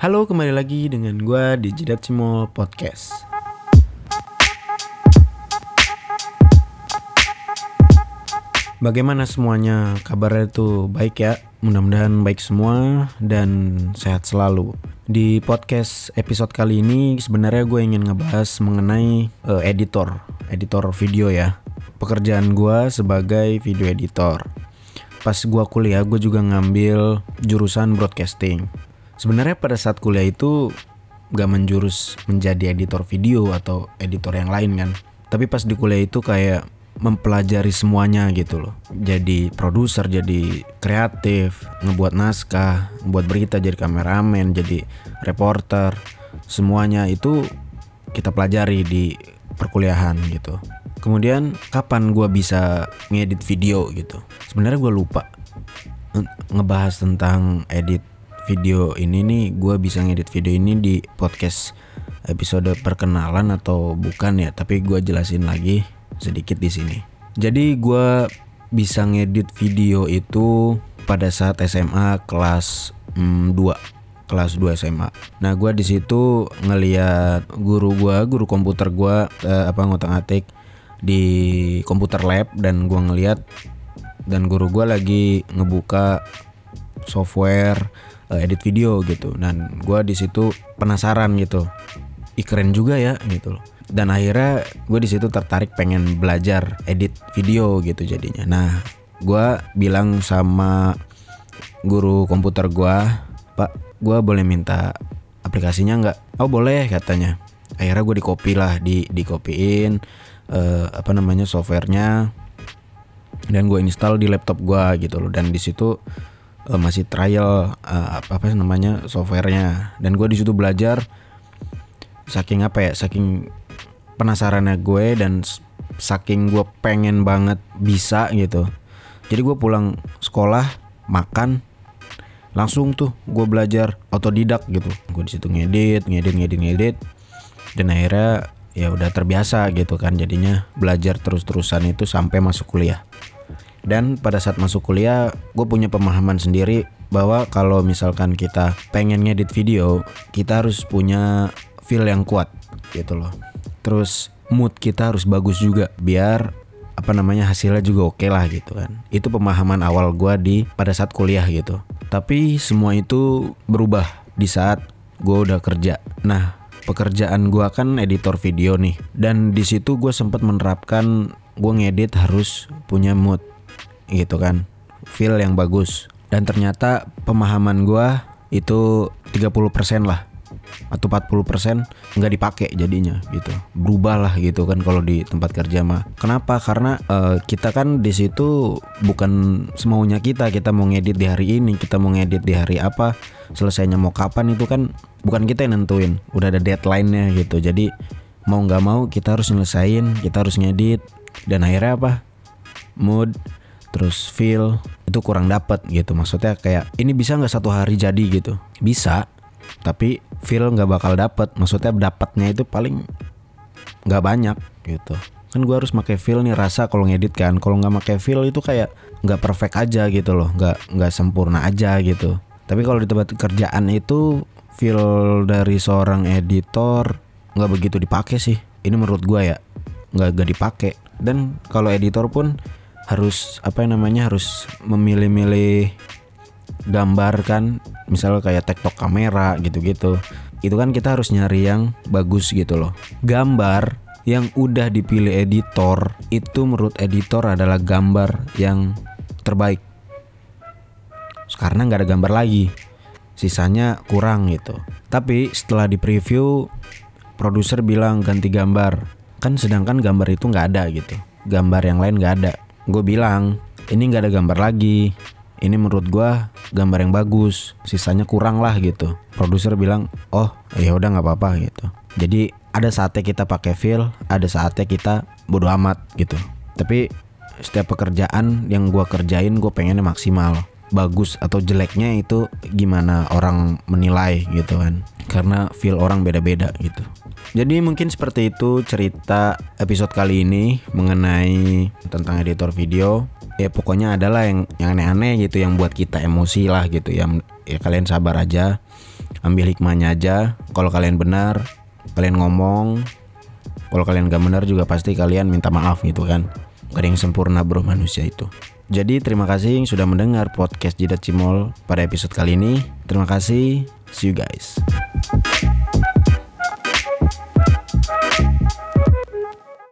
Halo, kembali lagi dengan gue di Jidat Cimol Podcast. Bagaimana semuanya? Kabarnya itu baik ya? Mudah-mudahan baik semua dan sehat selalu. Di podcast episode kali ini sebenarnya gue ingin ngebahas mengenai uh, editor, editor video ya. Pekerjaan gue sebagai video editor. Pas gue kuliah gue juga ngambil jurusan broadcasting. Sebenarnya pada saat kuliah itu gak menjurus menjadi editor video atau editor yang lain kan. Tapi pas di kuliah itu kayak mempelajari semuanya gitu loh. Jadi produser, jadi kreatif, ngebuat naskah, ngebuat berita, jadi kameramen, jadi reporter. Semuanya itu kita pelajari di perkuliahan gitu. Kemudian kapan gue bisa ngedit video gitu? Sebenarnya gue lupa ngebahas tentang edit video ini nih. Gue bisa ngedit video ini di podcast episode perkenalan atau bukan ya? Tapi gue jelasin lagi sedikit di sini. Jadi gue bisa ngedit video itu pada saat SMA kelas mm, 2 kelas 2 SMA. Nah, gue di situ ngeliat guru gue, guru komputer gue eh, apa ngotak-atik di komputer lab dan gue ngeliat dan guru gue lagi ngebuka software eh, edit video gitu. Dan gue di situ penasaran gitu. Ih keren juga ya gitu loh. Dan akhirnya gue di situ tertarik pengen belajar edit video gitu jadinya. Nah gue bilang sama guru komputer gue pak gue boleh minta aplikasinya nggak? Oh boleh katanya. Akhirnya gue di copy lah di di copyin uh, apa namanya softwarenya. Dan gue install di laptop gue gitu loh. Dan di situ uh, masih trial uh, apa apa namanya softwarenya. Dan gue di situ belajar saking apa ya saking penasarannya gue dan saking gue pengen banget bisa gitu. Jadi gue pulang sekolah makan langsung tuh gue belajar otodidak gitu. Gue di situ ngedit ngedit ngedit ngedit. Dan akhirnya ya udah terbiasa gitu kan jadinya belajar terus-terusan itu sampai masuk kuliah dan pada saat masuk kuliah gue punya pemahaman sendiri bahwa kalau misalkan kita pengen ngedit video kita harus punya feel yang kuat gitu loh. Terus mood kita harus bagus juga biar apa namanya hasilnya juga oke okay lah gitu kan. Itu pemahaman awal gue di pada saat kuliah gitu. Tapi semua itu berubah di saat gue udah kerja. Nah pekerjaan gue kan editor video nih. Dan di situ gue sempat menerapkan gue ngedit harus punya mood gitu kan. Feel yang bagus. Dan ternyata pemahaman gue itu 30% lah. Atau 40% nggak dipakai jadinya gitu. Berubah lah gitu kan kalau di tempat kerja mah. Kenapa? Karena uh, kita kan di situ bukan semaunya kita. Kita mau ngedit di hari ini kita mau ngedit di hari apa. Selesainya mau kapan itu kan bukan kita yang nentuin. Udah ada deadline-nya gitu. Jadi mau nggak mau kita harus nyelesain kita harus ngedit. Dan akhirnya apa? Mood terus feel itu kurang dapat gitu. Maksudnya kayak ini bisa nggak satu hari jadi gitu? Bisa tapi feel nggak bakal dapet. Maksudnya dapatnya itu paling nggak banyak gitu. Kan gue harus pakai feel nih rasa kalau ngedit kan. Kalau nggak pakai feel itu kayak nggak perfect aja gitu loh. Nggak nggak sempurna aja gitu. Tapi kalau di tempat kerjaan itu feel dari seorang editor nggak begitu dipakai sih. Ini menurut gue ya nggak nggak dipakai. Dan kalau editor pun harus apa yang namanya harus memilih-milih gambar kan. Misalnya kayak tektok kamera gitu-gitu. Itu kan kita harus nyari yang bagus gitu loh. Gambar yang udah dipilih editor itu menurut editor adalah gambar yang terbaik. Karena nggak ada gambar lagi. Sisanya kurang gitu. Tapi setelah di preview produser bilang ganti gambar. Kan sedangkan gambar itu nggak ada gitu. Gambar yang lain nggak ada gue bilang ini nggak ada gambar lagi. Ini menurut gua gambar yang bagus. Sisanya kurang lah gitu. Produser bilang oh ya udah nggak apa-apa gitu. Jadi ada saatnya kita pakai feel ada saatnya kita bodo amat gitu. Tapi setiap pekerjaan yang gua kerjain gue pengennya maksimal. Bagus atau jeleknya itu gimana orang menilai gitu kan. Karena feel orang beda-beda gitu jadi mungkin seperti itu cerita episode kali ini mengenai tentang editor video. Ya pokoknya adalah yang yang aneh-aneh gitu yang buat kita emosi lah gitu. Ya ya kalian sabar aja ambil hikmahnya aja. Kalau kalian benar kalian ngomong. Kalau kalian gak benar juga pasti kalian minta maaf gitu kan. Gak ada yang sempurna bro manusia itu. Jadi terima kasih yang sudah mendengar podcast Jidat Cimol pada episode kali ini. Terima kasih. See you guys